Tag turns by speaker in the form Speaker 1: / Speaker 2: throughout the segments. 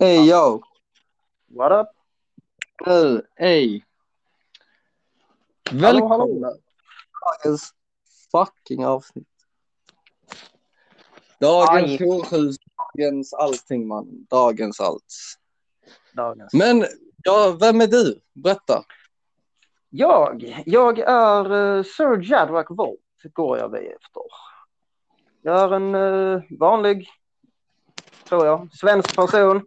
Speaker 1: Hey yo!
Speaker 2: What up?
Speaker 1: Hej!
Speaker 2: Hallå,
Speaker 1: Välkomna
Speaker 2: hallå.
Speaker 1: dagens fucking avsnitt. Dagens
Speaker 2: Aj.
Speaker 1: horhus, dagens allting man. Dagens allt.
Speaker 2: Dagens.
Speaker 1: Men, ja, vem är du? Berätta.
Speaker 2: Jag, jag är uh, Sir Jadrak Volt, går jag vid efter. Jag är en eh, vanlig, tror jag, svensk person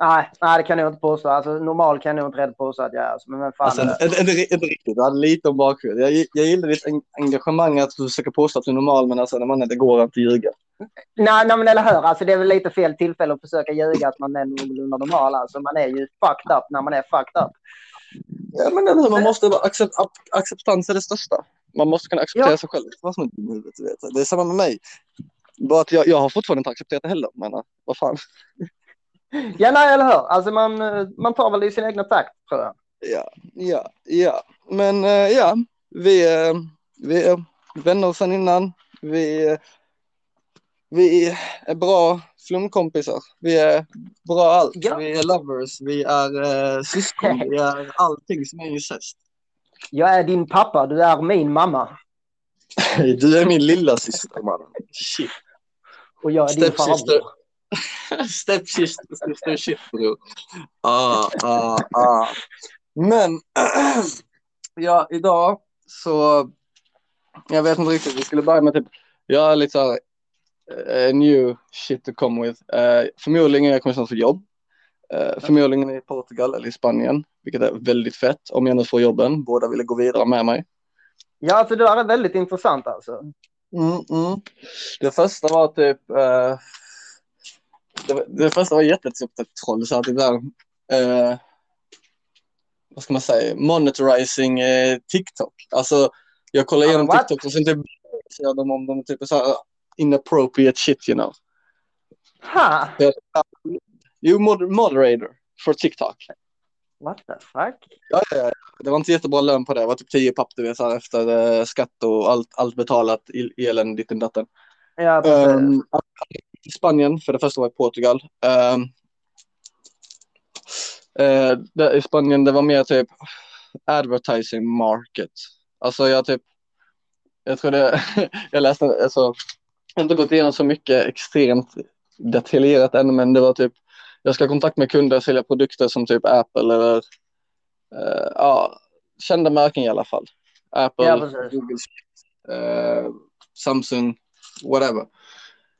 Speaker 2: nej, nej, det kan jag inte påstå. Alltså, normal kan jag nog inte rätt påstå att jag är. Alltså, men vem fan
Speaker 1: Alltså,
Speaker 2: är det?
Speaker 1: Är, är, är det riktigt, du hade lite om bakgrund. Jag, jag gillar ditt engagemang att du försöker påstå att du är normal, men alltså, när man är, det går inte att ljuga.
Speaker 2: Nej, nej, men eller hur? Alltså, det är väl lite fel tillfälle att försöka ljuga att man är någorlunda normal. Alltså, man är ju fucked up när man är fucked up.
Speaker 1: Ja, men eller hur, man måste vara accept, acceptans är det största. Man måste kunna acceptera
Speaker 2: Ja.
Speaker 1: sig själv. Det är samma med mig. Bara att jag, jag har fortfarande inte accepterat det heller. Men äh, vad fan.
Speaker 2: Ja, nej, eller hur? Alltså, man, eh, man tar väl i sin egna takt, tror jag.
Speaker 1: Ja, ja, ja. Men äh, ja, vi, vi är vänner sedan innan. Vi, äh, vi är bra flumkompisar. Vi är bra allt.
Speaker 2: Ja.
Speaker 1: Vi är lovers. Vi är äh, syskon. Vi är allting som är incest.
Speaker 2: Jag är din pappa, du är min mamma.
Speaker 1: Du är min lilla syster mannen. Shit.
Speaker 2: Och jag är din farbror.
Speaker 1: Stepsister, sister shit bror. Ah, ah, ah. Men ja, idag så jag vet inte riktigt. Vi skulle börja med typ. Jag är lite så här eh, new shit to come with. Uh, förmodligen jag kommer snart få jobb. Uh, förmodligen i Portugal eller i Spanien, vilket är väldigt fett om jag nu får jobben. Båda ville gå vidare med mig.
Speaker 2: Ja, alltså det där är väldigt intressant alltså.
Speaker 1: Mm, mm. Det första var typ eh, det, det första var jättetyp ett troll så att det där eh, vad ska man säga monetizing eh, TikTok. Alltså jag kollar igenom
Speaker 2: What?
Speaker 1: TikTok och sen typ ser de om de typ så här inappropriate shit you know. You mod moderator for TikTok.
Speaker 2: What the fuck?
Speaker 1: Ja, ja, ja. Det var inte jättebra lön på det. Det var typ 10 papp du vet så här, efter eh, skatt och allt, allt betalat, el- elen, ditten datten.
Speaker 2: Ja.
Speaker 1: Um, i Spanien, för det första var i Portugal. Um, eh, där I Spanien det var mer typ advertising market. Alltså jag typ, jag tror det, jag läste, alltså, jag har inte gått igenom så mycket extremt detaljerat ännu men det var typ, jag ska ha kontakt med kunder och sälja produkter som typ Apple eller eh, ja, kända märken i alla fall. Apple,
Speaker 2: Ja.
Speaker 1: Google, eh, Samsung, whatever.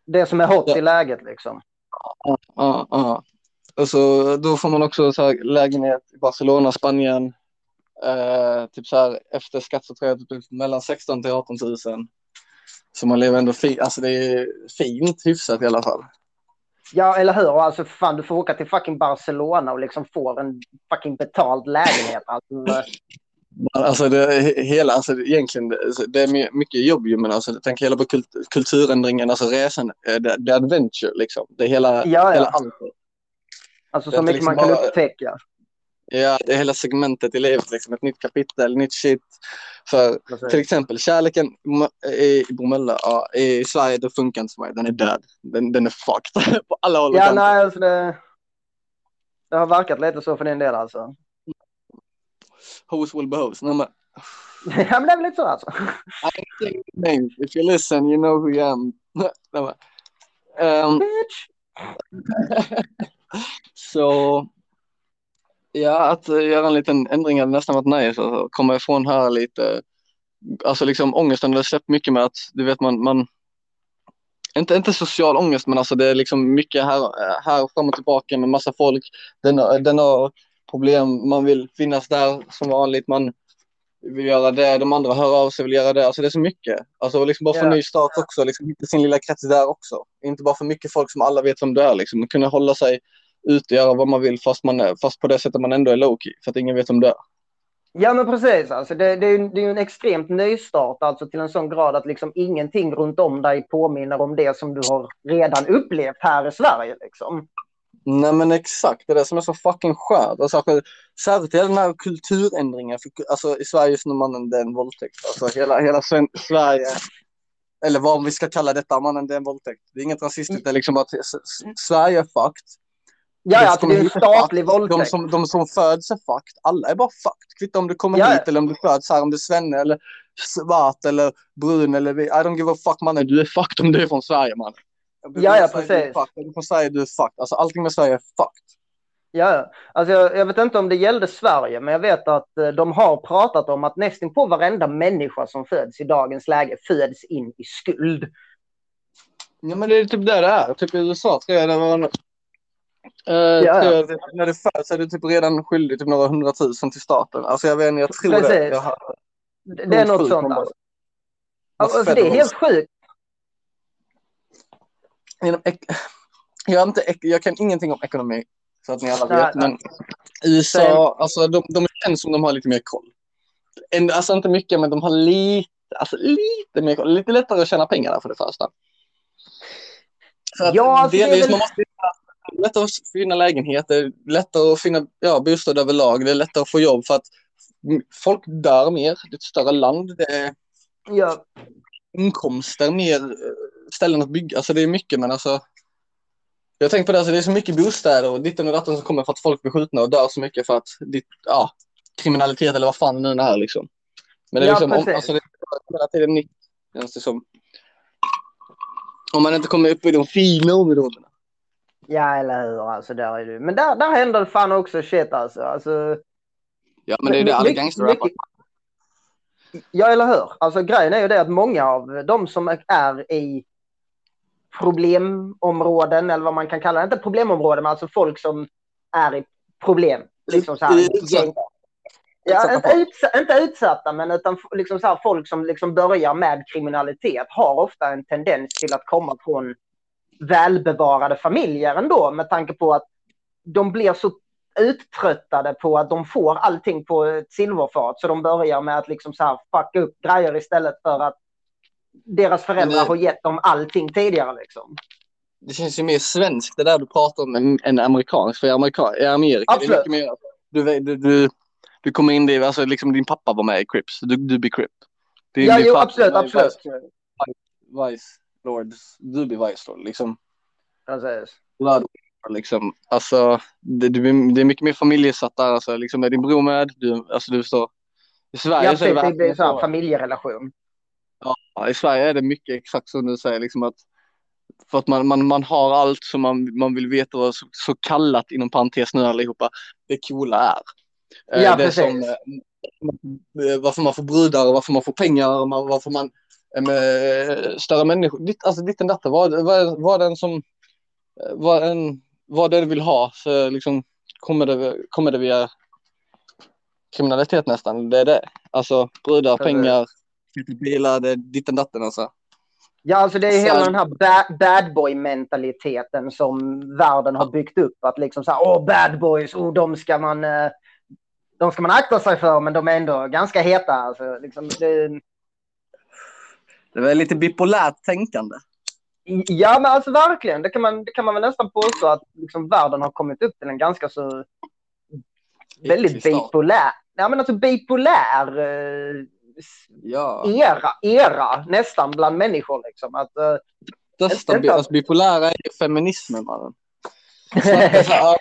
Speaker 2: Det som är hot
Speaker 1: Ja.
Speaker 2: i läget liksom.
Speaker 1: Ja, ja. Och så då får man också så här lägenhet i Barcelona, Spanien. Eh, typ så här efter skatt så tror jag typ mellan 16 till 18 000. Så man lever ändå fint, alltså det är fint hyfsat i alla fall.
Speaker 2: Ja, eller hur? Alltså fan, du får åka till fucking Barcelona och liksom få en fucking betald lägenhet. Alltså,
Speaker 1: Alltså det he- hela, alltså det- egentligen det, det är my- mycket jobb ju men alltså tänk hela på kult, kulturändringen, alltså resan, eh, det, det är adventure liksom. Det är hela,
Speaker 2: Ja, ja.
Speaker 1: hela allt.
Speaker 2: alltså så mycket
Speaker 1: liksom
Speaker 2: man kan
Speaker 1: bara-
Speaker 2: upptäcka.
Speaker 1: Ja, det är hela segmentet i livet liksom, ett nytt kapitel, nytt shit. För. Till exempel kärleken i Bromölla, ja, i Sverige det funkar inte för mig. Den är död. Den, den är fucked på alla håll och
Speaker 2: Ja, nej, alltså det, det har verkat lite så för din del alltså.
Speaker 1: Hoes will be hoes. Nej, men,
Speaker 2: ja, men det är väl lite så alltså.
Speaker 1: I ain't names. If you listen you know who I am. Nej, men, ehm,
Speaker 2: Bitch.
Speaker 1: så ja, att göra en liten ändring hade nästan varit nice. Alltså, komma ifrån här lite. Alltså liksom ångesten har släppt mycket med att du vet man, man inte, inte social ångest men alltså det är liksom mycket här, här fram och tillbaka med massa folk. Den, den har problem, man vill finnas där som vanligt, man vill göra det, de andra hör av sig vill göra det. Alltså det är så mycket. Alltså liksom bara få
Speaker 2: Ja.
Speaker 1: ny start också, liksom hitta sin lilla krets där också. Inte bara för mycket folk som alla vet vem du är liksom. Kunna hålla sig ute göra vad man vill fast, man är, fast på det sättet man ändå är low-key för att ingen vet vem du är.
Speaker 2: Ja, men precis. Alltså, det, det, är ju, det är en extremt nystart alltså, till en sån grad att liksom ingenting runt om dig påminner om det som du har redan upplevt här i Sverige. Liksom.
Speaker 1: Nej men exakt, det är det som är så fucking skönt. Och särskilt, hela den här kulturändringen. För, alltså i Sverige just när man det är en våldtäkt. Alltså hela, hela Sverige eller vad vi ska kalla detta, mannen, det är en våldtäkt. Det är inget rasistiskt, det är liksom att Sverige är fucked.
Speaker 2: Ja, ja,
Speaker 1: som
Speaker 2: det är en
Speaker 1: är
Speaker 2: statlig våldtäkt.
Speaker 1: De som, de som föds är fucked. Alla är bara fucked. Kvittar om du kommer
Speaker 2: Ja.
Speaker 1: hit eller om du föds här, om du är svenne eller svart eller brun eller I don't give a fuck mannen. Du är fucked om du är från Sverige mannen.
Speaker 2: Ja, ja,
Speaker 1: är
Speaker 2: precis.
Speaker 1: Är du från Sverige, du är fucked. Alltså allting med Sverige är fucked.
Speaker 2: Ja, ja. alltså jag, jag vet inte om det gällde Sverige, men jag vet att eh, de har pratat om att nästan på varenda människa som föds i dagens läge föds in i skuld.
Speaker 1: Ja men det är typ där det är. Typ i USA tror jag det var. Uh,
Speaker 2: Ja.
Speaker 1: tror jag, det- när du föds är du typ redan skyldig typ några hundratusen till staten. Alltså jag vet inte, jag tror det.
Speaker 2: Precis.
Speaker 1: Jag har,
Speaker 2: Det, det är något sånt. Alltså. Alltså, det är helt sjukt.
Speaker 1: Jag, inte, jag kan ingenting om ekonomi, så att ni alla vet. Men USA, alltså de, de känns som de har lite mer koll. Alltså inte mycket, men de har lite, alltså lite mer koll. Lite lättare att tjäna pengar där för det första. För att
Speaker 2: Ja, alltså, det är
Speaker 1: delvis,
Speaker 2: väl-
Speaker 1: man måste lättare att finna lägenheter, lättare att finna ja, bostad överlag, det är lättare att få jobb för att folk dör mer, det är ett större land, det är
Speaker 2: Ja,
Speaker 1: inkomster, mer eh, ställen att bygga. Alltså det är mycket men alltså. Jag tänker på det, alltså, det är så mycket bostäder och ditten och datten som kommer för att folk blir skjutna och dör så mycket för att ditt, ja, kriminalitet eller vad fan det nu är liksom. Men det är
Speaker 2: Ja,
Speaker 1: liksom, om, alltså det är hela tiden nytt. Känns det som. Om man inte kommer upp i de fina områdena.
Speaker 2: Ja eller hur. Alltså, där är du. Men där, där händer det fan också shit alltså. alltså
Speaker 1: Ja men det är det alla
Speaker 2: mycket-
Speaker 1: gangsterrappar.
Speaker 2: mycket- Ja, eller hur? Alltså grejen är ju det att många av de som är i problemområden, eller vad man kan kalla det, inte problemområden, men alltså folk som är i problem. Liksom så här,
Speaker 1: Utsatta.
Speaker 2: Ja, inte, utsatta, men utan liksom så här, folk som liksom börjar med kriminalitet har ofta en tendens till att komma från välbevarade familjer ändå, med tanke på att de blir så uttröttade på att de får allting på ett silverfat, så de börjar med att liksom så här fucka upp grejer istället för att deras föräldrar
Speaker 1: det-
Speaker 2: har gett dem allting tidigare. Liksom.
Speaker 1: Det känns ju mer svenskt det där du pratar om än, amerikanskt. För i, Amerika, i Amerika
Speaker 2: Absolut.
Speaker 1: det är mycket mer du, du, du, du kommer in i, alltså liksom din pappa var med i Crips. Du, du blir Crip.
Speaker 2: Ja, jo, absolut, absolut.
Speaker 1: Vice, Vice Lords. Du blir Vice Lord liksom.
Speaker 2: Precis.
Speaker 1: Blood, liksom. Alltså, det, det är mycket mer familjesatt där. Alltså, liksom, är din bror med? Du, alltså, du förstår. I Sverige
Speaker 2: Ja,
Speaker 1: så är det
Speaker 2: det blir så här familjerelation.
Speaker 1: Ja, I Sverige är det mycket exakt som du säger. Liksom att, för att man, man, man har allt som man, man vill veta vad så, så kallat inom parentes nu allihopa det coola är. Eh,
Speaker 2: Ja,
Speaker 1: det
Speaker 2: precis.
Speaker 1: som, eh, varför man får brudar och varför man får pengar och varför man med större människor. Ditt, alltså ditten datten, vad, vad, vad den som eh, vad, en, vad den vill ha så liksom kommer det, kommer det via kriminalitet nästan. Det är det. Alltså brudar, pengar, bilar, det är ditten datten alltså.
Speaker 2: Ja, alltså det är
Speaker 1: Så-
Speaker 2: hela den här ba- bad boy-mentaliteten som världen har byggt upp. Att liksom så här, åh, bad boys, oh, de ska man... eh, De ska man akta sig för, men de är ändå ganska heta. Alltså, liksom, det,
Speaker 1: Det är väl lite bipolärt tänkande.
Speaker 2: ja, men alltså verkligen. Det kan man, det kan man väl nästan påstå att liksom, världen har kommit upp till en ganska så... Väldigt bipolär. Ja, men alltså bipolär eh,
Speaker 1: Ja.
Speaker 2: era, era nästan bland människor. Liksom. Att, eh,
Speaker 1: Största bi- alltså, bipolära är ju feminismen mannen. Snackar så här, "Ja,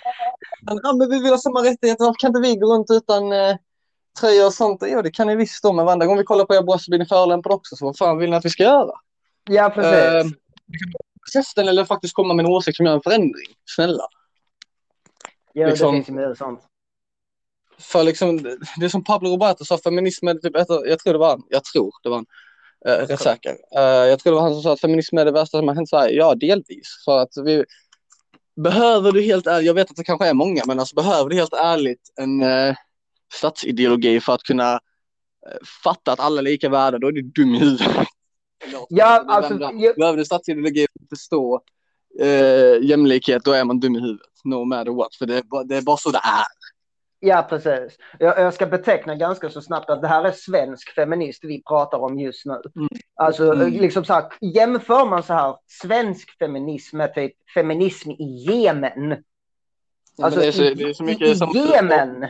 Speaker 1: Ja, men vi vill ha samma rättigheter, varför kan inte vi gå runt utan eh, tröja och sånt? Jo, det kan ni visst då, men varenda gång vi kollar på er bröst så blir ni förolämpade också, så vad fan vill ni att vi ska göra?
Speaker 2: ja, precis.
Speaker 1: Eh, Festen eller faktiskt komma med en åsikt som gör en förändring. Snälla.
Speaker 2: ja,
Speaker 1: liksom-
Speaker 2: det finns ju mycket sånt.
Speaker 1: För liksom, det är som Pablo Roberto sa, feminism är typ av- jag tror det var han, jag tror det var han, eh, rätt säker. Eh, jag tror det var han som sa att feminism är det värsta som har hänt Sverige. Ja, delvis. För att vi, behöver du helt ärligt, jag vet att det kanske är många, men alltså behöver du helt ärligt en eh, statsideologi för att kunna eh, fatta att alla är lika värda, då är du dum i huvudet.
Speaker 2: Ja, alltså, jag-
Speaker 1: Behöver du statsideologi för att förstå eh, jämlikhet, då är man dum i huvudet. No matter what, för det är, bara, det är bara så det är.
Speaker 2: Ja, precis. Jag, jag ska beteckna ganska så snabbt att det här är svensk feminist vi pratar om just nu.
Speaker 1: Mm.
Speaker 2: Alltså,
Speaker 1: Mm.
Speaker 2: liksom så här, jämför man så här svensk feminism med typ feminism i Jemen.
Speaker 1: Ja,
Speaker 2: Alltså,
Speaker 1: det, är så,
Speaker 2: i,
Speaker 1: det är så
Speaker 2: i,
Speaker 1: mycket
Speaker 2: i
Speaker 1: som...
Speaker 2: Jemen.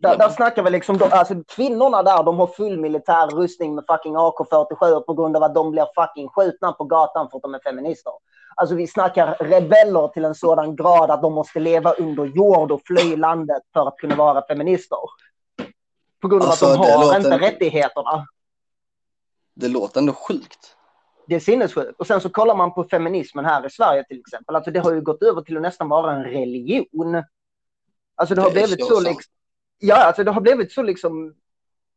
Speaker 2: Där, där snackar vi liksom, alltså kvinnorna där, de har full militär rustning med fucking AK47 på grund av att de blir fucking skjutna på gatan för att de är feminister. Alltså vi snackar rebeller till en sådan grad att de måste leva under jord och fly landet för att kunna vara feminister. På grund av
Speaker 1: Alltså,
Speaker 2: att de
Speaker 1: det
Speaker 2: har
Speaker 1: låter-
Speaker 2: inte rättigheterna.
Speaker 1: Det låter ändå sjukt.
Speaker 2: Det är sinnessjukt. Och sen så kollar man på feminismen här i Sverige till exempel. Alltså det har ju gått över till att nästan vara en religion. Alltså det har
Speaker 1: Det
Speaker 2: blivit
Speaker 1: så
Speaker 2: så liksom, ja, alltså det har blivit så liksom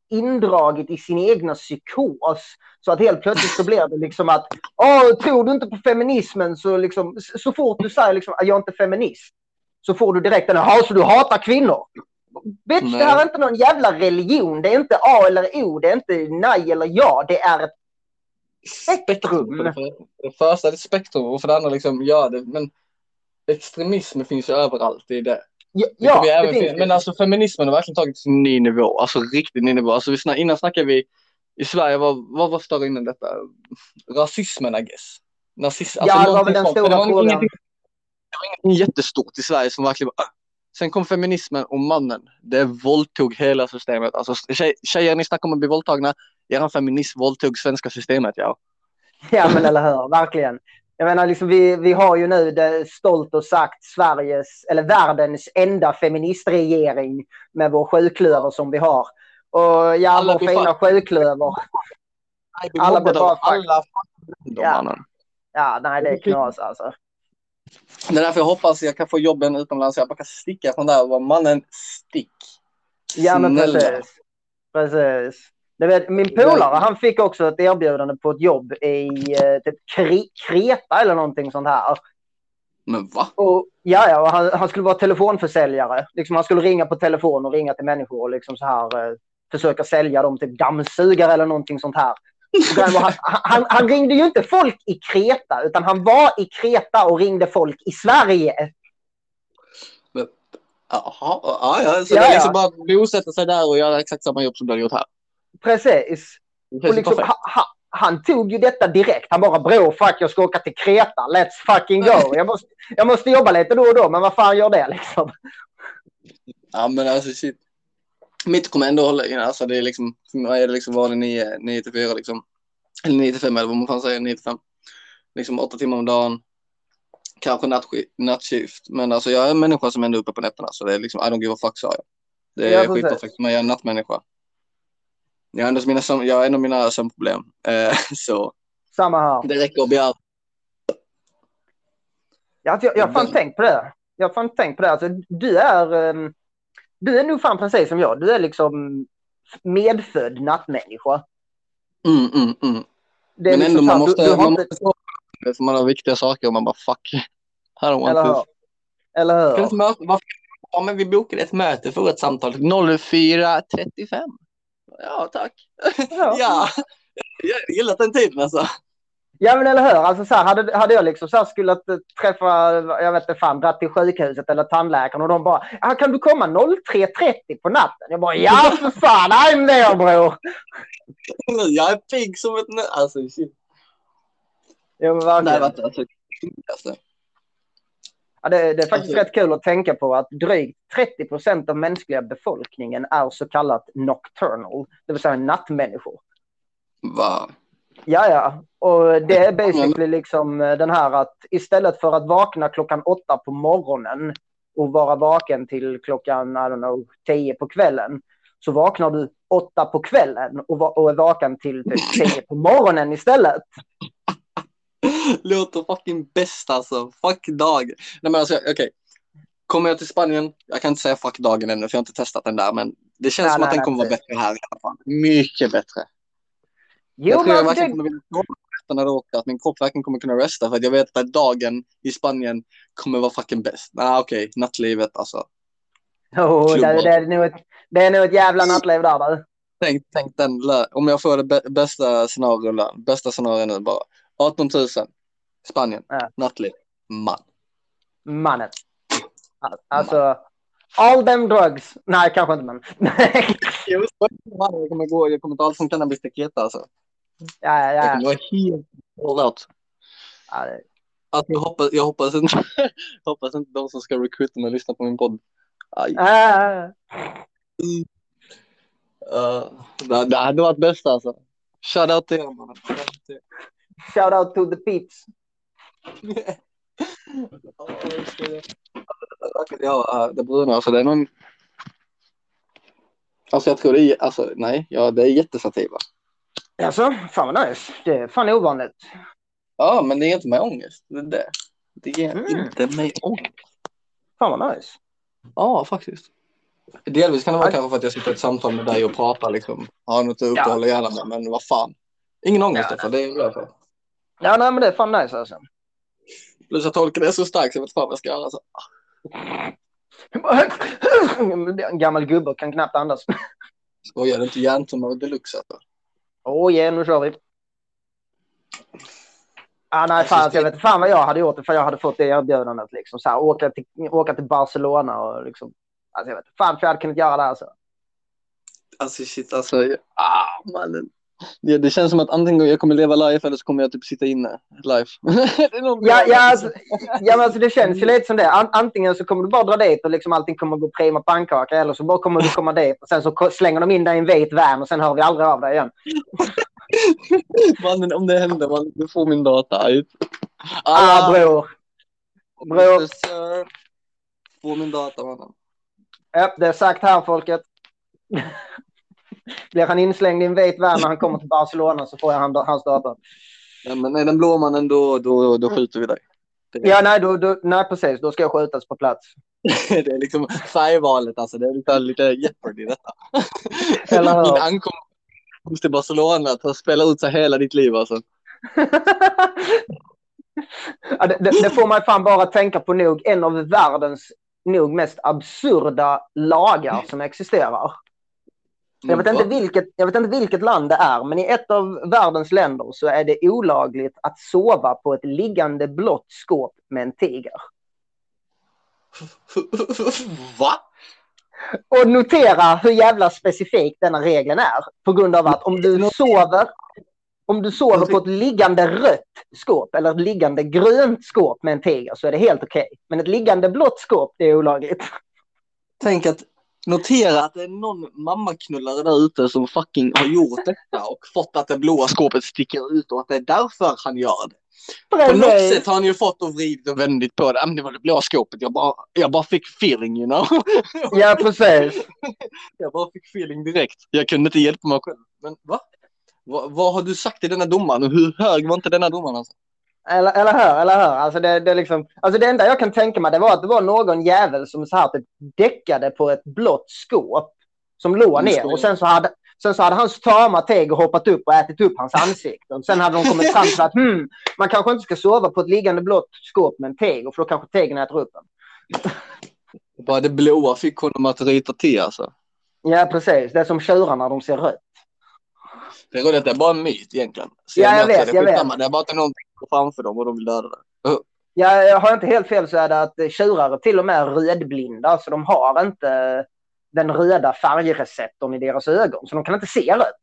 Speaker 2: indraget i sin egna psykos. Så att helt plötsligt så blir det liksom att, åh, tror du inte på feminismen så liksom, så fort du säger liksom, jag är inte feminist, så får du direkt den, jaha, så du hatar kvinnor? Bitch,
Speaker 1: Nej.
Speaker 2: det här är inte någon jävla religion. Det är inte A eller O, det är inte nej eller ja. Det är ett spektrum.
Speaker 1: För det, för det första är det spektrum och för det andra liksom, ja det, men extremism finns ju överallt i det.
Speaker 2: Ja,
Speaker 1: Det ju
Speaker 2: ja det
Speaker 1: även
Speaker 2: finns det.
Speaker 1: Men alltså feminismen har verkligen tagit till en ny nivå, alltså riktigt ny nivå. Alltså vi snack, innan snackade vi, i Sverige, vad, vad var större innan detta? Rasismen I guess. Nazism,
Speaker 2: Ja, det var väl den stora frågan.
Speaker 1: Det var ingenting jättestort i Sverige som verkligen var, "Ah." Sen kom feminismen och mannen, det våldtog hela systemet. Alltså tjej, tjejer, ni snackar om att bli våldtagna, er feminism våldtog svenska systemet, ja.
Speaker 2: Ja, men eller hur, verkligen. Jag menar, liksom, vi, vi har ju nu det stolt och sagt Sveriges, eller världens enda feministregering med vår sjuklöver som vi har. Och ja,
Speaker 1: Alla
Speaker 2: vår fina sjuklöver. Alla blir bara
Speaker 1: alla
Speaker 2: Ja. Ja, nej, det är knas alltså.
Speaker 1: Det är därför jag hoppas att jag kan få jobben utomlands. Jag bara kan sticka från där och vara mannen stick.
Speaker 2: Ja, men
Speaker 1: Snälla.
Speaker 2: precis. Precis. Vet, min polare, han fick också ett erbjudande på ett jobb i eh, typ Kre- Kreta eller någonting sånt här.
Speaker 1: Men va?
Speaker 2: Och, ja, ja, han, han skulle vara telefonförsäljare. Liksom, han skulle ringa på telefon och ringa till människor och liksom så här, eh, försöka sälja dem typ dammsugare eller någonting sånt här. Han, han, han ringde ju inte folk i Kreta, utan han var i Kreta och ringde folk i Sverige.
Speaker 1: Jaha, ja, ja. Så
Speaker 2: Ja,
Speaker 1: det är
Speaker 2: ja.
Speaker 1: liksom bara att bosätta sig där och göra exakt samma jobb som du har gjort här.
Speaker 2: Precis.
Speaker 1: Känns
Speaker 2: liksom, ha, ha, han tog ju detta direkt. Han bara bror, fuck jag ska åka till Kreta. Let's fucking go. Jag måste, jag måste jobba lite då och då, men vad fan gör det liksom?
Speaker 1: Ja, men alltså shit. Mitt kommer ändå hålla in. Alltså det är liksom, för mig är det liksom vanlig 9, 9 till 4 liksom. Eller 9 till 5 eller vad man fan säger, 9 till 5. Liksom 8 timmar om dagen. Kanske nattskift. Men alltså jag är en människa som ändå är uppe på nätterna. Så det är liksom, I don't give a fuck sa jag. Det är
Speaker 2: precis.
Speaker 1: skitperfekt mig, jag är en nattmänniska. Jag har mina, jag har ändå mina sömnproblem. Eh, så
Speaker 2: Samma här.
Speaker 1: det räcker att begära.
Speaker 2: Jag, jag, jag har fan tänkt på det. Jag har fan tänkt på det. Alltså, du är... ehm, du är nog fan precis som jag. Du är liksom medfödd nattmänniska.
Speaker 1: Mm, mm, mm.
Speaker 2: Det är
Speaker 1: Men
Speaker 2: liksom
Speaker 1: ändå,
Speaker 2: så
Speaker 1: man
Speaker 2: här,
Speaker 1: måste,
Speaker 2: du, du har
Speaker 1: man
Speaker 2: inte,
Speaker 1: måste för man har viktiga saker och man bara fuck. Don't want
Speaker 2: Eller hur? Eller hur?
Speaker 1: Ja, men vi bokade ett möte för ett samtal 04.35. Ja, tack.
Speaker 2: Ja.
Speaker 1: Ja, jag gillar den tiden alltså.
Speaker 2: Ja men eller hur. Alltså, så här, hade, hade jag liksom så här skulle att, träffa, jag vet inte fan, dratt till sjukhuset eller tandläkaren och de bara, ah, kan du komma 03.30 på natten? Jag bara, ja för fan, I'm there bror.
Speaker 1: Jag är pigg som ett nö. Alltså shit.
Speaker 2: Ja, men
Speaker 1: Det
Speaker 2: verkligen.
Speaker 1: inte alltså, alltså.
Speaker 2: Ja, det, det är faktiskt
Speaker 1: Alltså-
Speaker 2: rätt kul att tänka på att drygt 30 procent av mänskliga befolkningen är så kallat nocturnal, det vill säga nattmänniskor.
Speaker 1: Va?
Speaker 2: Ja, ja. Och det är basically liksom eh, den här att istället för att vakna klockan åtta på morgonen och vara vaken till klockan, I don't know, tio på kvällen, så vaknar du åtta på kvällen och, va- och är vaken till typ tio på morgonen istället.
Speaker 1: Låter fucking bäst alltså. Fuck dag. Nej men alltså okej. Kommer jag till Spanien, jag kan inte säga fuck dagen ännu för jag har inte testat den där men det känns
Speaker 2: Nej,
Speaker 1: som
Speaker 2: nej,
Speaker 1: att den kommer vara bättre här i alla fall. Mycket bättre.
Speaker 2: Jo,
Speaker 1: jag tror jag verkligen
Speaker 2: det,
Speaker 1: kommer vilja på nätterna då också, att min kropp verkligen kommer kunna resta för att jag vet att dagen i Spanien kommer vara fucking bäst. Nej okej, nattlivet alltså.
Speaker 2: oh, det, det, är nog ett, det är nog ett jävla nattliv där du.
Speaker 1: Tänk, tänk den, om jag får det bä- bästa scenariot, bästa scenariot nu bara. 18 000, Spanien,
Speaker 2: Ja.
Speaker 1: nattliv, man.
Speaker 2: Mannen. Alltså, all them drugs. Nej, kanske inte men.
Speaker 1: Jag kommer gå, jag kommer ta allt som cannabis till Kreta alltså.
Speaker 2: ja, ja,
Speaker 1: Jag
Speaker 2: ja.
Speaker 1: kommer vara helt all out.
Speaker 2: ja. det-
Speaker 1: Alltså, jag, hoppas, jag hoppas inte, hoppas inte de som ska recruita mig lyssnar på min podd. Aj.
Speaker 2: Ah,
Speaker 1: Uh, det, det hade varit bäst alltså. Till er mannen. Shoutout till er.
Speaker 2: Shout out to the peeps.
Speaker 1: Ja, det bruna, alltså det är någon... Alltså jag tror det är, alltså nej, ja det är jättesativa.
Speaker 2: Alltså, fan vad nice. Det är fan ovanligt.
Speaker 1: Ja, men det ger inte mig ångest. Det är det. Det ger
Speaker 2: Mm.
Speaker 1: inte mig ångest.
Speaker 2: Fan vad nice.
Speaker 1: Ja, faktiskt. Delvis kan det vara
Speaker 2: Ja.
Speaker 1: kanske för att jag sitter i ett samtal med dig och pratar liksom. Har något att uppehålla hjärnan med, men vad fan. Ingen ångest
Speaker 2: Ja,
Speaker 1: därför, det är jag glad för.
Speaker 2: Ja, nej men det är fan nice alltså.
Speaker 1: Plus jag tolkar det så starkt så jag vet fan vad jag ska göra. Alltså.
Speaker 2: En gammal gubbe kan knappt andas.
Speaker 1: Skojar du inte hjärntumör deluxe alltså.
Speaker 2: Åh yeah, nu kör vi. Ah, nej, fan, jag vet fan vad jag hade gjort för jag hade fått det erbjudandet. Liksom, så här, åka, till, åka till Barcelona och liksom. Alltså, jag vet fan för jag hade kunnat göra det. Alltså.
Speaker 1: Alltså shit alltså. Ah, mannen. Det, det känns som att antingen jag kommer leva live eller så kommer jag typ sitta inne live.
Speaker 2: Ja, ja, alltså, ja men alltså, det känns ju lite som det. An- antingen så kommer du bara dra dit och liksom allting kommer gå prima pannkaka eller så bara kommer du komma dit och sen så slänger de in dig i en vit van och sen hör vi aldrig av dig igen.
Speaker 1: Mannen om det händer, man, du får min data. Aj.
Speaker 2: Ah, bror. Bror.
Speaker 1: Yes, sir. Få min data mannen.
Speaker 2: Ja, det är sagt här folket. Blir han inslängd i en vit van när han kommer till Barcelona så får jag han, hans data.
Speaker 1: Ja, men är den blå mannen då, då, då skjuter vi dig. Det,
Speaker 2: Ja, nej, då, då, nej, precis. Då ska jag skjutas på plats.
Speaker 1: det är liksom färgvalet alltså. Det är lite, lite jeopardy detta.
Speaker 2: Eller hur?
Speaker 1: Din ankomst till Barcelona att spela ut sig hela ditt liv alltså.
Speaker 2: ja, det, det, det får man fan bara tänka på nog en av världens nog mest absurda lagar som existerar. Jag vet, inte vilket, jag vet inte vilket land det är, men i ett av världens länder så är det olagligt att sova på ett liggande blått skåp med en tiger.
Speaker 1: Va?
Speaker 2: Och notera hur jävla specifik denna regeln är. På grund av att om du sover, om du sover på ett liggande rött skåp eller ett liggande grönt skåp med en tiger så är det helt okej. Men ett liggande blått skåp, det är olagligt.
Speaker 1: Tänk att notera att det är någon mammaknullare där ute som fucking har gjort detta och fått att det blåa skåpet sticker ut och att det är därför han gör det. På något sätt har han ju fått och vridit och vändit på det. Men det var det blåa skåpet. Jag bara, jag bara fick feeling, you know.
Speaker 2: Ja, precis.
Speaker 1: Jag bara fick feeling direkt. Jag kunde inte hjälpa mig själv. Men va? Va vad har du sagt till denna domaren och hur hög var inte denna domaren? Alltså?
Speaker 2: Eller, eller hur, eller hur. Alltså det, det, liksom, alltså det enda jag kan tänka mig det var att det var någon jävel som så här typ däckade på ett blått skåp som låg ner. Och sen så hade, sen så hade hans tama tiger hoppat upp och ätit upp hans ansikte. Och sen hade de kommit fram till att hmm, man kanske inte ska sova på ett liggande blått skåp med en tiger för då kanske tigern äter upp en.
Speaker 1: Bara det blåa fick honom att ryta till alltså.
Speaker 2: Ja, precis. Det är som tjurar när de ser rött.
Speaker 1: Det är det är bara en myt egentligen.
Speaker 2: Ja, jag
Speaker 1: är
Speaker 2: vet, jag vet.
Speaker 1: skitsamma. Det är bara är någonting går framför dem och de vill döda det.
Speaker 2: Ja, jag har inte helt fel så är det att tjurar är till och med rödblinda. Så de har inte den röda färgreceptorn i deras ögon. Så de kan inte se rött.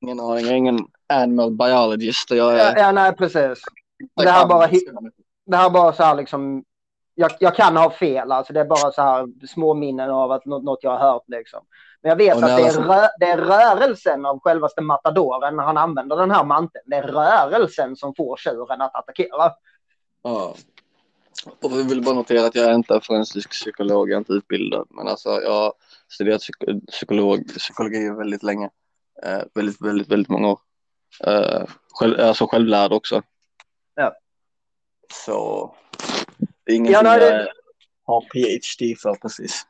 Speaker 1: Ingen aning, jag är ingen animal biologist. Jag är...
Speaker 2: Ja, ja nej, precis. Det här bara det här är bara så här liksom. Jag, jag kan ha fel, alltså det är bara så här små minnen av att något, något jag har hört liksom. Men jag vet att det är,
Speaker 1: alltså-
Speaker 2: rö, det är rörelsen av självaste matadoren när han använder den här manteln. Det är rörelsen som får tjuren att attackera.
Speaker 1: Ja. Och jag vill bara notera att jag är inte forensisk psykolog, jag är inte utbildad. Men alltså jag har studerat psyk- psykolog, psykologi väldigt länge. Eh, väldigt, väldigt, väldigt många år. Eh, själv, alltså självlärd också.
Speaker 2: Ja.
Speaker 1: Så det är ingenting
Speaker 2: Ja, nej, det-
Speaker 1: jag har PhD för precis.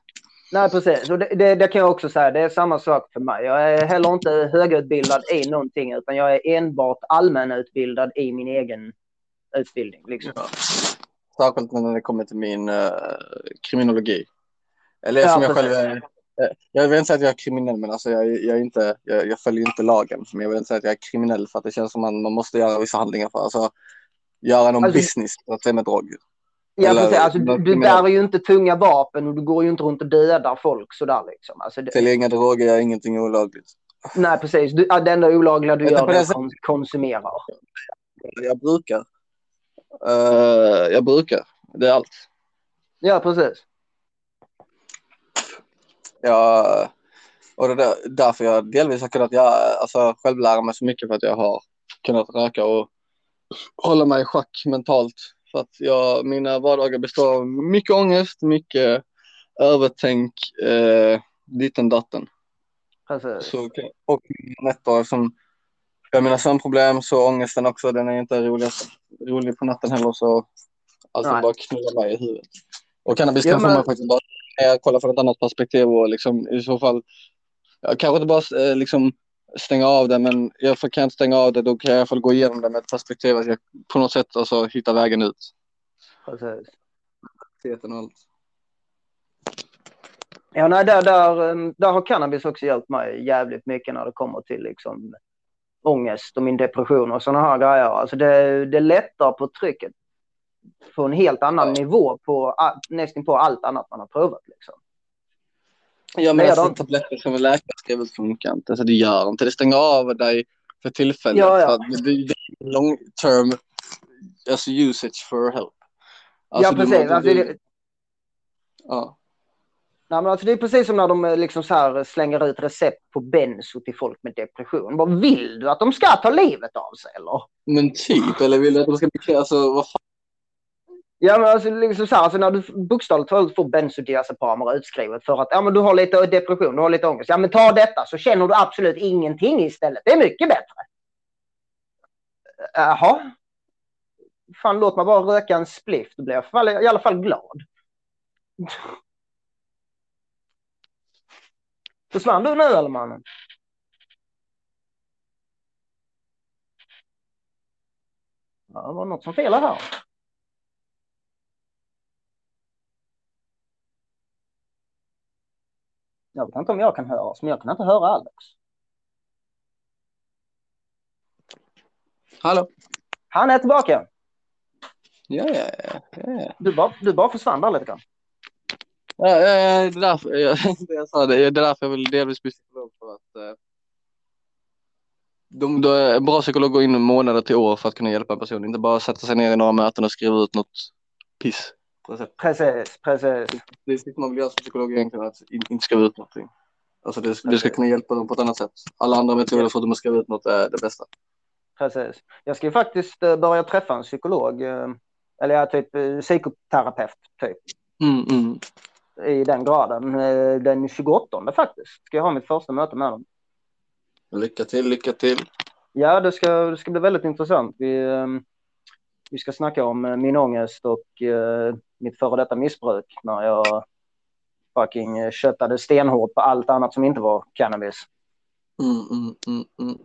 Speaker 2: Nej, precis. Och det, det, det kan jag också säga. Det är samma sak för mig. Jag är heller inte högutbildad i någonting, utan jag är enbart allmänutbildad i min egen utbildning. Liksom.
Speaker 1: Ja. Särskilt när det kommer till min eh, kriminologi. Eller
Speaker 2: Ja,
Speaker 1: som jag
Speaker 2: precis.
Speaker 1: själv är. eh, Jag vill inte säga att jag är kriminell, men alltså jag, jag, inte, jag, jag följer inte lagen. Men jag vill inte säga att jag är kriminell för att det känns som att man, man måste göra vissa handlingar för. Alltså, göra någon
Speaker 2: Alltså-
Speaker 1: business för att med drog.
Speaker 2: Ja,
Speaker 1: Eller-
Speaker 2: precis. Alltså, du, du bär ju inte tunga vapen och du går ju inte runt och dödar folk sådär liksom. Alltså, det,
Speaker 1: Säljer inga droger, gör ingenting olagligt.
Speaker 2: nej, precis. Du, ja, det enda olagliga du
Speaker 1: Jag
Speaker 2: gör är att
Speaker 1: sättet.
Speaker 2: kon- konsumera.
Speaker 1: Jag brukar. Eh, jag brukar. Det är allt.
Speaker 2: Ja, precis.
Speaker 1: Jag, Och det är där, därför jag delvis har kunnat göra, alltså, självlära mig så mycket för att jag har kunnat röka och hålla mig i schack mentalt. För att jag, mina vardagar består av mycket ångest, mycket övertänk, eh, ditten datten.
Speaker 2: Precis.
Speaker 1: Så, och nätter som jag har mina sömnproblem så ångesten också, den är inte rolig, rolig på natten heller så
Speaker 2: Nej.
Speaker 1: bara knullar mig i huvudet. Och cannabis
Speaker 2: Ja,
Speaker 1: kan få mig faktiskt bara kolla från ett annat perspektiv och liksom i så fall jag kanske inte bara eh, liksom stänga av det men jag får- kan inte stänga av det då kan jag i alla fall gå igenom det med ett perspektiv att jag på något sätt alltså hittar vägen ut.
Speaker 2: Precis.
Speaker 1: Och allt.
Speaker 2: Ja, nej, där, där, um, där har cannabis också hjälpt mig jävligt mycket när det kommer till liksom ångest och min depression och sådana här grejer. Alltså det, det lättar på trycket på en helt annan
Speaker 1: Ja.
Speaker 2: nivå på nästan på allt annat man har provat. Liksom.
Speaker 1: Ja men alltså tabletter som en läkare skriver ut funkar inte. Alltså det gör inte. Det stänger av dig för tillfället.
Speaker 2: Ja, ja.
Speaker 1: För det, det är long term alltså usage for help. Alltså,
Speaker 2: ja, precis.
Speaker 1: du-
Speaker 2: Alltså, det,
Speaker 1: ja.
Speaker 2: nej, men alltså, det är precis som när de eh, liksom så slänger ut recept på benzo till folk med depression. Vad vill du? Att de ska ta livet av sig eller?
Speaker 1: Men typ, eller vill du att de ska bli alltså vad fan.
Speaker 2: Ja, men alltså, liksom så här, alltså när du bokstavligt talat får bensodiazepamer utskrivet för att ja, men du har lite depression, du har lite ångest. Ja, men ta detta så känner du absolut ingenting istället. Det är mycket bättre. Jaha. Fan, låt mig bara röka en spliff. Då blir jag i alla fall- i alla fall glad. Försvann du nu eller mannen? Ja, det var något som felade här. Jag vet inte om jag kan höra oss, men jag kan inte höra Alex.
Speaker 1: Hallå?
Speaker 2: Han är tillbaka.
Speaker 1: Ja, ja, ja.
Speaker 2: Du bara, du bara försvann där lite grann.
Speaker 1: Ja, ja, ja, det är därför jag, jag sa det. Det är därför jag vill delvis bli psykolog för att eh, de, en bra psykolog går in månader till år för att kunna hjälpa en person. Inte bara sätta sig ner i några möten och skriva ut något piss. Sätt.
Speaker 2: Precis, precis.
Speaker 1: Det är det man vill göra som psykolog egentligen, att in- inte skriva ut någonting. Alltså det, det ska kunna hjälpa dem på ett annat sätt. Alla andra metoder förutom att skriva ut något är det bästa.
Speaker 2: precis. Jag ska ju faktiskt eh, börja träffa en psykolog. eh, Eller jag typ eh, psykoterapeut typ.
Speaker 1: Mm, mm.
Speaker 2: I den graden. Den 28 faktiskt. Ska jag ha mitt första möte med dem.
Speaker 1: Lycka till, lycka till.
Speaker 2: Ja, det ska, det ska bli väldigt intressant. Vi, vi ska snacka om eh, min ångest och eh, mitt före detta missbruk när jag fucking eh, köttade stenhårt på allt annat som inte var cannabis.
Speaker 1: Mm, mm, mm, mm.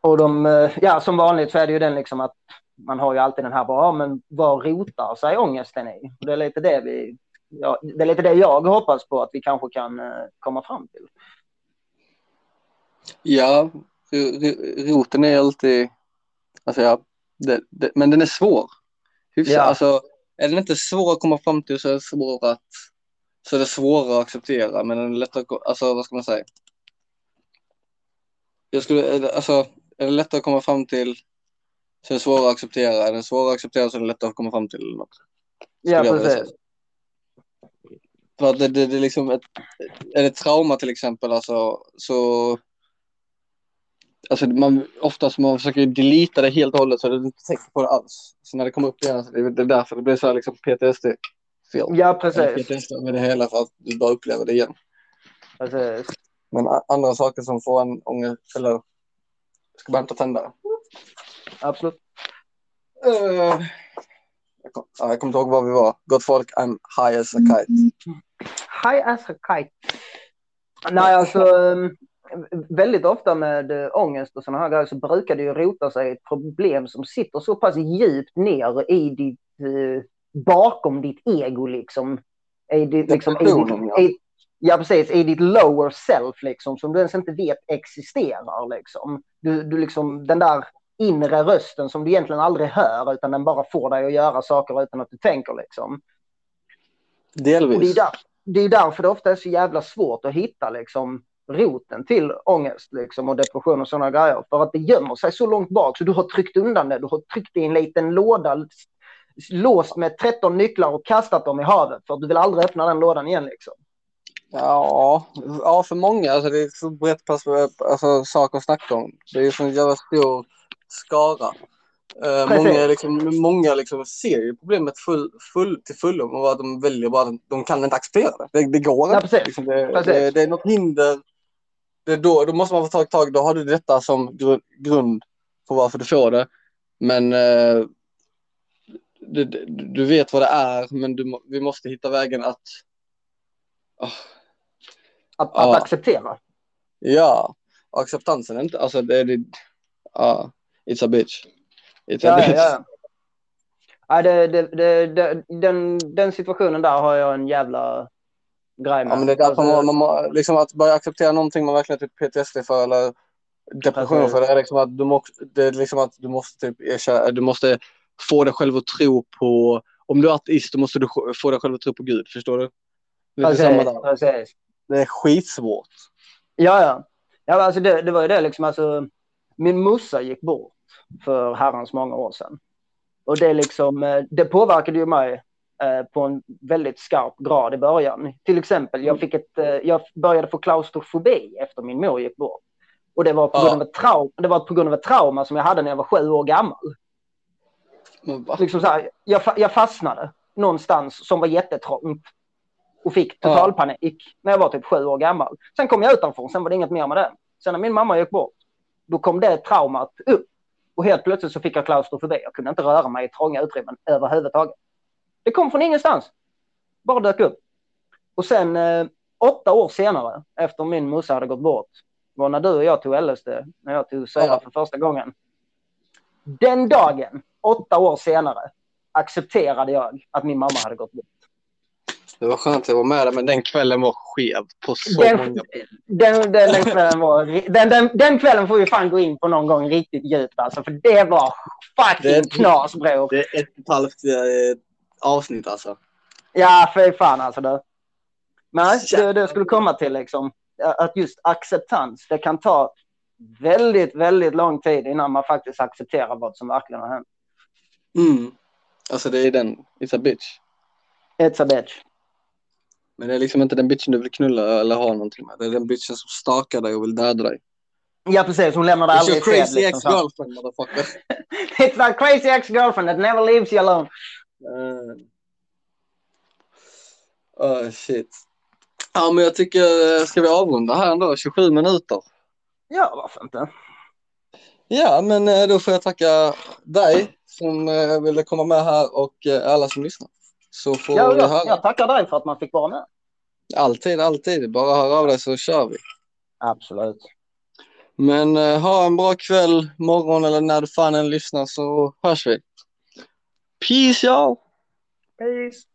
Speaker 2: Och de, eh, ja, som vanligt så är det ju den liksom att man har ju alltid den här bara, men vad rotar sig ångesten i? Och det är lite det vi, ja, det är lite det jag hoppas på att vi kanske kan komma fram till.
Speaker 1: Ja, ro- ro- roten är alltid, alltså ja, det, det, men den är svår. Hyfsat,
Speaker 2: Ja.
Speaker 1: Alltså, är den inte svår att komma fram till så är det svår att, så är det svårare att acceptera, men den är lättare, att alltså vad ska man säga? Jag skulle, är det- alltså, är det lättare att komma fram till så är det svårare att acceptera, är det svårare att acceptera så är det lättare att komma fram till något.
Speaker 2: Ja, precis.
Speaker 1: För att det, det, det är liksom ett, är det trauma till exempel alltså, så Alltså man, oftast man försöker delita det helt och hållet så du inte säker på det alls. Så när det kommer upp igen, så det är därför det blir så här liksom PTSD-fel.
Speaker 2: Ja, precis.
Speaker 1: PTSD med det hela för att du bara upplever det igen.
Speaker 2: precis.
Speaker 1: Men andra saker som får en ångest eller ska bara hämta tändare.
Speaker 2: Absolut.
Speaker 1: Uh, jag, kom, ja, jag kommer inte ihåg var vi var. Gott folk, I'm high as a kite.
Speaker 2: High as a kite. Nej, alltså um, väldigt ofta med uh, ångest och sådana här grejer så brukar det ju rota sig ett problem som sitter så pass djupt ner i ditt, uh, bakom ditt ego liksom. I ditt, liksom i ditt, i, ja, precis. I ditt lower self liksom som du ens inte vet existerar liksom. Du, du liksom den där inre rösten som du egentligen aldrig hör utan den bara får dig att göra saker utan att du tänker liksom. Och det är,
Speaker 1: Delvis.
Speaker 2: där, det är därför det ofta är så jävla svårt att hitta liksom, roten till ångest liksom, och depression och sådana grejer. För att det gömmer sig så långt bak så du har tryckt undan det. Du har tryckt i en liten låda låst med 13 nycklar och kastat dem i havet för att du vill aldrig öppna den lådan igen. Liksom.
Speaker 1: Ja, ja för många. Alltså det är så brett alltså, sak att snacka om. Det är en jävla stor skara. Uh, många liksom, många liksom ser ju problemet full, full, till fullo och att de väljer bara att de kan inte acceptera det. Det, det går
Speaker 2: ja,
Speaker 1: inte. Liksom, det, det, det, är något hinder. Det då, då måste man få ta tag Då har du detta som gru, grund på varför du får det. Men uh, du, du vet vad det är, men du, vi måste hitta vägen att...
Speaker 2: Oh, att, att ja. acceptera?
Speaker 1: Ja, acceptansen är inte... Alltså det är... Ja, it's a bitch.
Speaker 2: It's ja, a bitch. Ja, ja. det, det, det, den, den situationen där har jag en jävla grej med.
Speaker 1: Ja, men det är därför alltså, man, man, liksom att börja acceptera någonting man verkligen typ PTSD för eller depression för. Det är liksom att du, må, det är liksom att du måste typ erkänna, du måste få dig själv att tro på, om du är ateist då måste du få dig själv att tro på Gud, förstår du?
Speaker 2: Det är, precis. Precis.
Speaker 1: Det är skitsvårt.
Speaker 2: Ja, ja. ja alltså det, det var ju det liksom, alltså, min morsa gick bort för herrans många år sedan. Och det, liksom, eh, det påverkade ju mig på en väldigt skarp grad i början. Till exempel, jag, fick ett, eh, jag började få klaustrofobi efter min mor gick bort. Och det var, på grund av ett trauma, det var på grund av ett trauma som jag hade när jag var sju år gammal. Liksom så här, jag, jag fastnade någonstans som var jättetrångt och fick totalpanik ja. när jag var typ sju år gammal. Sen kom jag utanför, sen var det inget mer med det. Sen när min mamma gick bort, då kom det traumat upp. Och helt plötsligt så fick jag klaustrofobi. Jag kunde inte röra mig i trånga utrymmen överhuvudtaget. Det kom från ingenstans. Bara dök upp. Och sen eh, åtta år senare, efter min morsa hade gått bort, var när du och jag tog LSD, när jag tog syra ja. för första gången. Den dagen, åtta år senare, accepterade jag att min mamma hade gått bort.
Speaker 1: Det var skönt att jag var med där, men den kvällen var skev på så
Speaker 2: den,
Speaker 1: många
Speaker 2: den, den, den, kvällen var, den, den, den kvällen får vi fan gå in på någon gång riktigt djupt alltså, för det var fucking det, knas bror.
Speaker 1: Det är ett och ett halvt eh, avsnitt alltså.
Speaker 2: Ja, för fan alltså. Det. Men det, det skulle komma till liksom, att just acceptans, det kan ta väldigt, väldigt lång tid innan man faktiskt accepterar vad som verkligen har hänt.
Speaker 1: Mm. Alltså det är den, it's a bitch.
Speaker 2: It's a bitch.
Speaker 1: Men det är liksom inte den bitchen du vill knulla eller ha någonting med. Det är den bitchen som stakar dig och vill döda dig.
Speaker 2: Ja, precis. Hon lämnar dig aldrig
Speaker 1: i fred. crazy liksom, ex-girlfriend, motherfucker.
Speaker 2: It's that crazy ex-girlfriend that never leaves you alone.
Speaker 1: Oh, shit. Ja, men jag tycker, ska vi avrunda här ändå? 27 minuter.
Speaker 2: Ja, varför inte?
Speaker 1: Ja, men eh, då får jag tacka dig som eh, ville komma med här och alla som lyssnar. Så får
Speaker 2: ja, jag, höra. jag tackar dig för att man fick vara med.
Speaker 1: Alltid, alltid. Bara hör av dig så kör vi.
Speaker 2: Absolut.
Speaker 1: Men ha en bra kväll, morgon eller när du fan än lyssnar så hörs vi. Peace y'all!
Speaker 2: Peace!